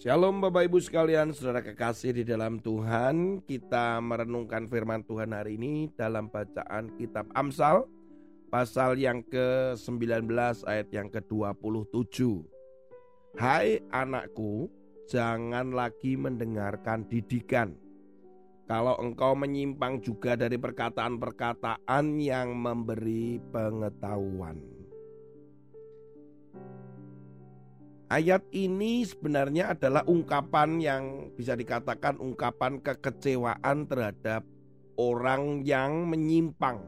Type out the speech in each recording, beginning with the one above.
Shalom Bapak Ibu sekalian, saudara kekasih di dalam Tuhan. Kita merenungkan firman Tuhan hari ini dalam bacaan kitab Amsal pasal yang ke-19 ayat yang ke-27. Hai anakku, jangan lagi mendengarkan didikan. Kalau engkau menyimpang juga dari perkataan-perkataan yang memberi pengetahuan. Ayat ini sebenarnya adalah ungkapan yang bisa dikatakan ungkapan kekecewaan terhadap orang yang menyimpang.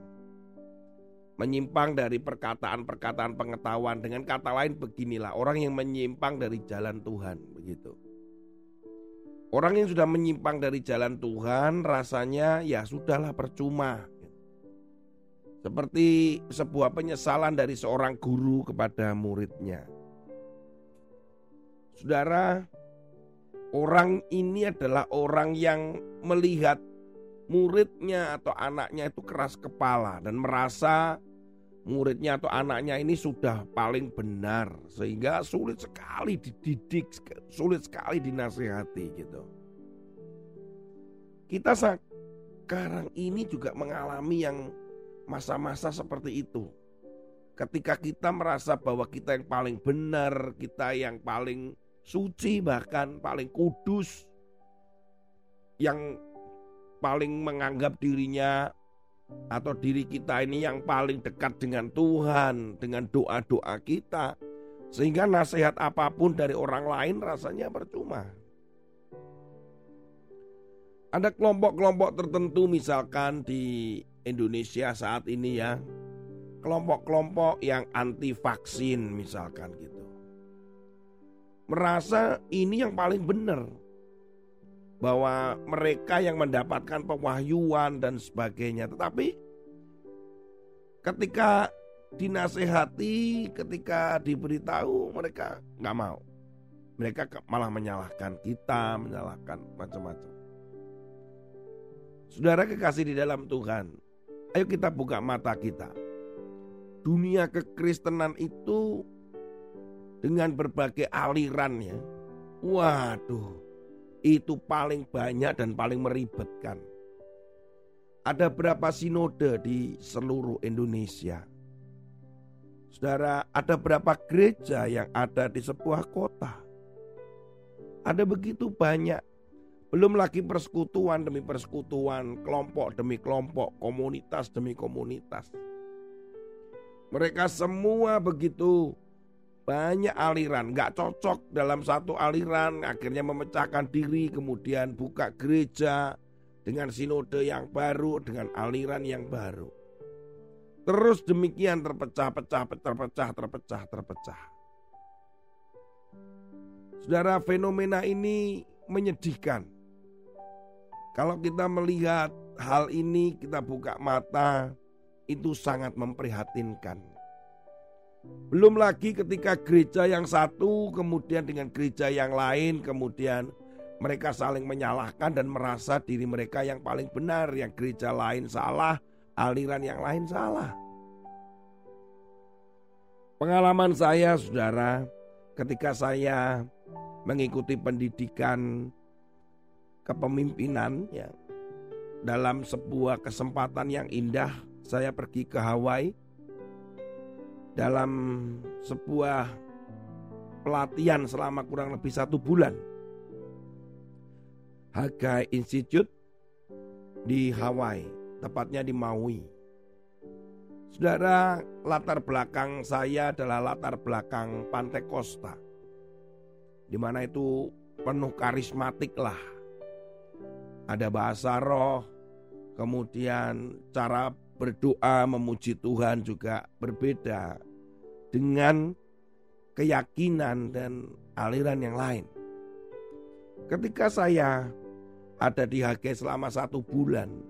Menyimpang dari perkataan-perkataan pengetahuan dengan kata lain beginilah orang yang menyimpang dari jalan Tuhan begitu. Orang yang sudah menyimpang dari jalan Tuhan rasanya ya sudahlah percuma. Seperti sebuah penyesalan dari seorang guru kepada muridnya. Saudara, orang ini adalah orang yang melihat muridnya atau anaknya itu keras kepala dan merasa muridnya atau anaknya ini sudah paling benar sehingga sulit sekali dididik, sulit sekali dinasehati gitu. Kita sekarang ini juga mengalami yang masa-masa seperti itu. Ketika kita merasa bahwa kita yang paling benar, kita yang paling suci bahkan paling kudus yang paling menganggap dirinya atau diri kita ini yang paling dekat dengan Tuhan dengan doa-doa kita sehingga nasihat apa pun dari orang lain rasanya percuma. Ada kelompok-kelompok tertentu misalkan di Indonesia saat ini ya. Kelompok-kelompok yang anti vaksin misalkan gitu merasa ini yang paling benar. Bahwa mereka yang mendapatkan pewahyuan dan sebagainya. Tetapi ketika dinasehati, ketika diberitahu mereka nggak mau. Mereka malah menyalahkan kita, menyalahkan macam-macam. Saudara kekasih di dalam Tuhan, ayo kita buka mata kita. Dunia kekristenan itu dengan berbagai alirannya. Waduh, itu paling banyak dan paling meribetkan. Ada berapa sinode di seluruh Indonesia? Saudara, ada berapa gereja yang ada di sebuah kota? Ada begitu banyak. Belum lagi persekutuan demi persekutuan, kelompok demi kelompok, komunitas demi komunitas. Mereka semua begitu banyak aliran nggak cocok dalam satu aliran. Akhirnya memecahkan diri kemudian buka gereja dengan sinode yang baru dengan aliran yang baru. Terus demikian terpecah-pecah terpecah terpecah terpecah. Saudara fenomena ini menyedihkan. Kalau kita melihat hal ini kita buka mata itu sangat memprihatinkan belum lagi ketika gereja yang satu kemudian dengan gereja yang lain kemudian mereka saling menyalahkan dan merasa diri mereka yang paling benar, yang gereja lain salah, aliran yang lain salah. Pengalaman saya, saudara, ketika saya mengikuti pendidikan kepemimpinan ya, dalam sebuah kesempatan yang indah, saya pergi ke Hawaii dalam sebuah pelatihan selama kurang lebih satu bulan. Hagai Institute di Hawaii, tepatnya di Maui. Saudara, latar belakang saya adalah latar belakang Pantai Costa. Di mana itu penuh karismatik lah. Ada bahasa roh, kemudian cara berdoa memuji Tuhan juga berbeda dengan keyakinan dan aliran yang lain. Ketika saya ada di HG selama satu bulan,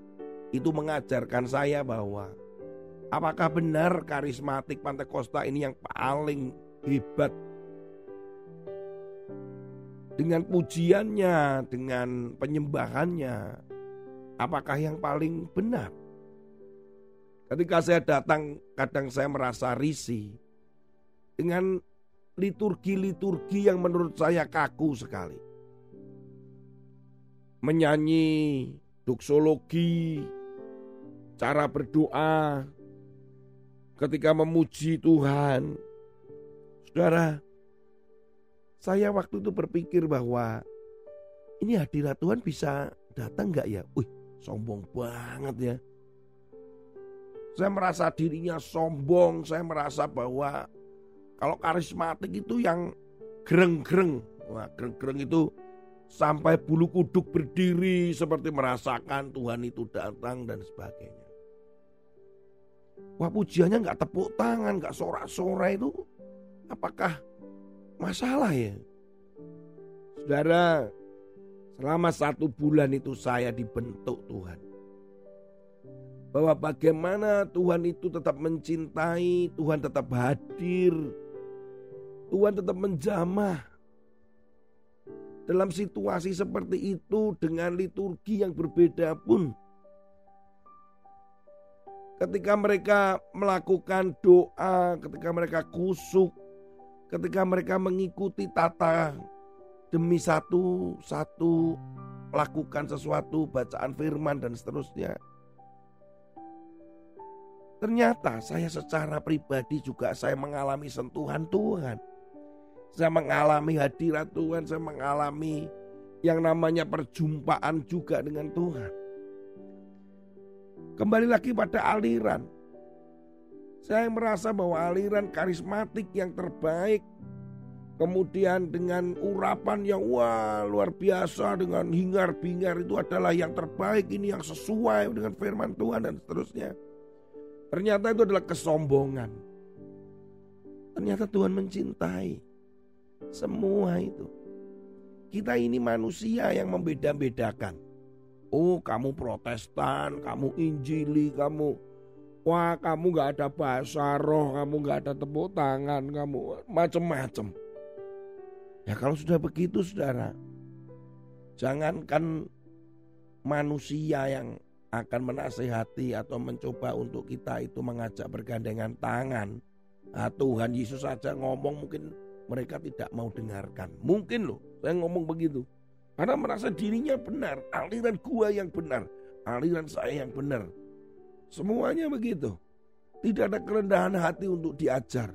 itu mengajarkan saya bahwa apakah benar karismatik Pantai Costa ini yang paling hebat dengan pujiannya, dengan penyembahannya, apakah yang paling benar? Ketika saya datang, kadang saya merasa risih dengan liturgi-liturgi yang menurut saya kaku sekali. menyanyi doksologi, cara berdoa, ketika memuji Tuhan. Saudara, saya waktu itu berpikir bahwa ini hadirat Tuhan bisa datang nggak ya? Wih, sombong banget ya. Saya merasa dirinya sombong, saya merasa bahwa kalau karismatik itu yang gereng-gereng. Wah, gereng-gereng itu sampai bulu kuduk berdiri seperti merasakan Tuhan itu datang dan sebagainya. Wah pujiannya nggak tepuk tangan, nggak sorak-sorai itu apakah masalah ya? Saudara, selama satu bulan itu saya dibentuk Tuhan bahwa bagaimana Tuhan itu tetap mencintai, Tuhan tetap hadir, Tuhan tetap menjamah. Dalam situasi seperti itu dengan liturgi yang berbeda pun ketika mereka melakukan doa, ketika mereka kusuk, ketika mereka mengikuti tata demi satu satu lakukan sesuatu bacaan firman dan seterusnya Ternyata saya secara pribadi juga saya mengalami sentuhan Tuhan. Saya mengalami hadirat Tuhan, saya mengalami yang namanya perjumpaan juga dengan Tuhan. Kembali lagi pada aliran. Saya merasa bahwa aliran karismatik yang terbaik Kemudian dengan urapan yang wah luar biasa dengan hingar bingar itu adalah yang terbaik ini yang sesuai dengan firman Tuhan dan seterusnya. Ternyata itu adalah kesombongan. Ternyata Tuhan mencintai semua itu. Kita ini manusia yang membeda-bedakan. Oh kamu protestan, kamu injili, kamu Wah kamu gak ada bahasa roh, kamu gak ada tepuk tangan, kamu macem-macem. Ya kalau sudah begitu saudara, jangankan manusia yang akan menasehati atau mencoba untuk kita itu mengajak bergandengan tangan. Nah, Tuhan Yesus saja ngomong mungkin mereka tidak mau dengarkan. Mungkin loh saya ngomong begitu. Karena merasa dirinya benar, aliran gua yang benar, aliran saya yang benar. Semuanya begitu. Tidak ada kerendahan hati untuk diajar.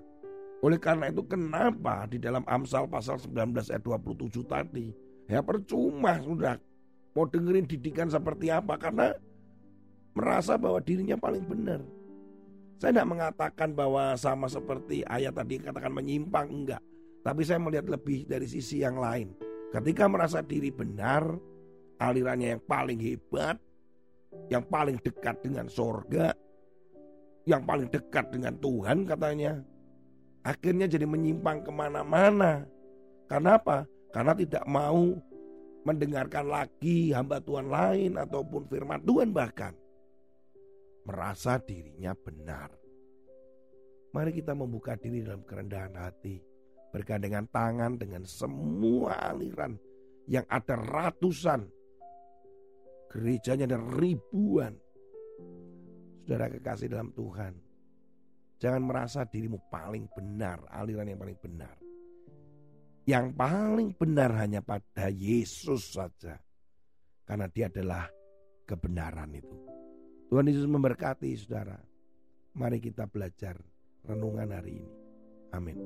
Oleh karena itu kenapa di dalam Amsal pasal 19 ayat 27 tadi. Ya percuma sudah mau dengerin didikan seperti apa. Karena merasa bahwa dirinya paling benar. Saya tidak mengatakan bahwa sama seperti ayat tadi katakan menyimpang enggak. Tapi saya melihat lebih dari sisi yang lain. Ketika merasa diri benar, alirannya yang paling hebat, yang paling dekat dengan sorga, yang paling dekat dengan Tuhan katanya. Akhirnya jadi menyimpang ke mana-mana. Karena apa? Karena tidak mau mendengarkan lagi hamba Tuhan lain ataupun firman Tuhan bahkan merasa dirinya benar. Mari kita membuka diri dalam kerendahan hati, bergandengan tangan dengan semua aliran yang ada ratusan, gerejanya ada ribuan. Saudara kekasih dalam Tuhan, jangan merasa dirimu paling benar, aliran yang paling benar. Yang paling benar hanya pada Yesus saja, karena Dia adalah kebenaran itu. Tuhan Yesus memberkati saudara. Mari kita belajar renungan hari ini. Amin.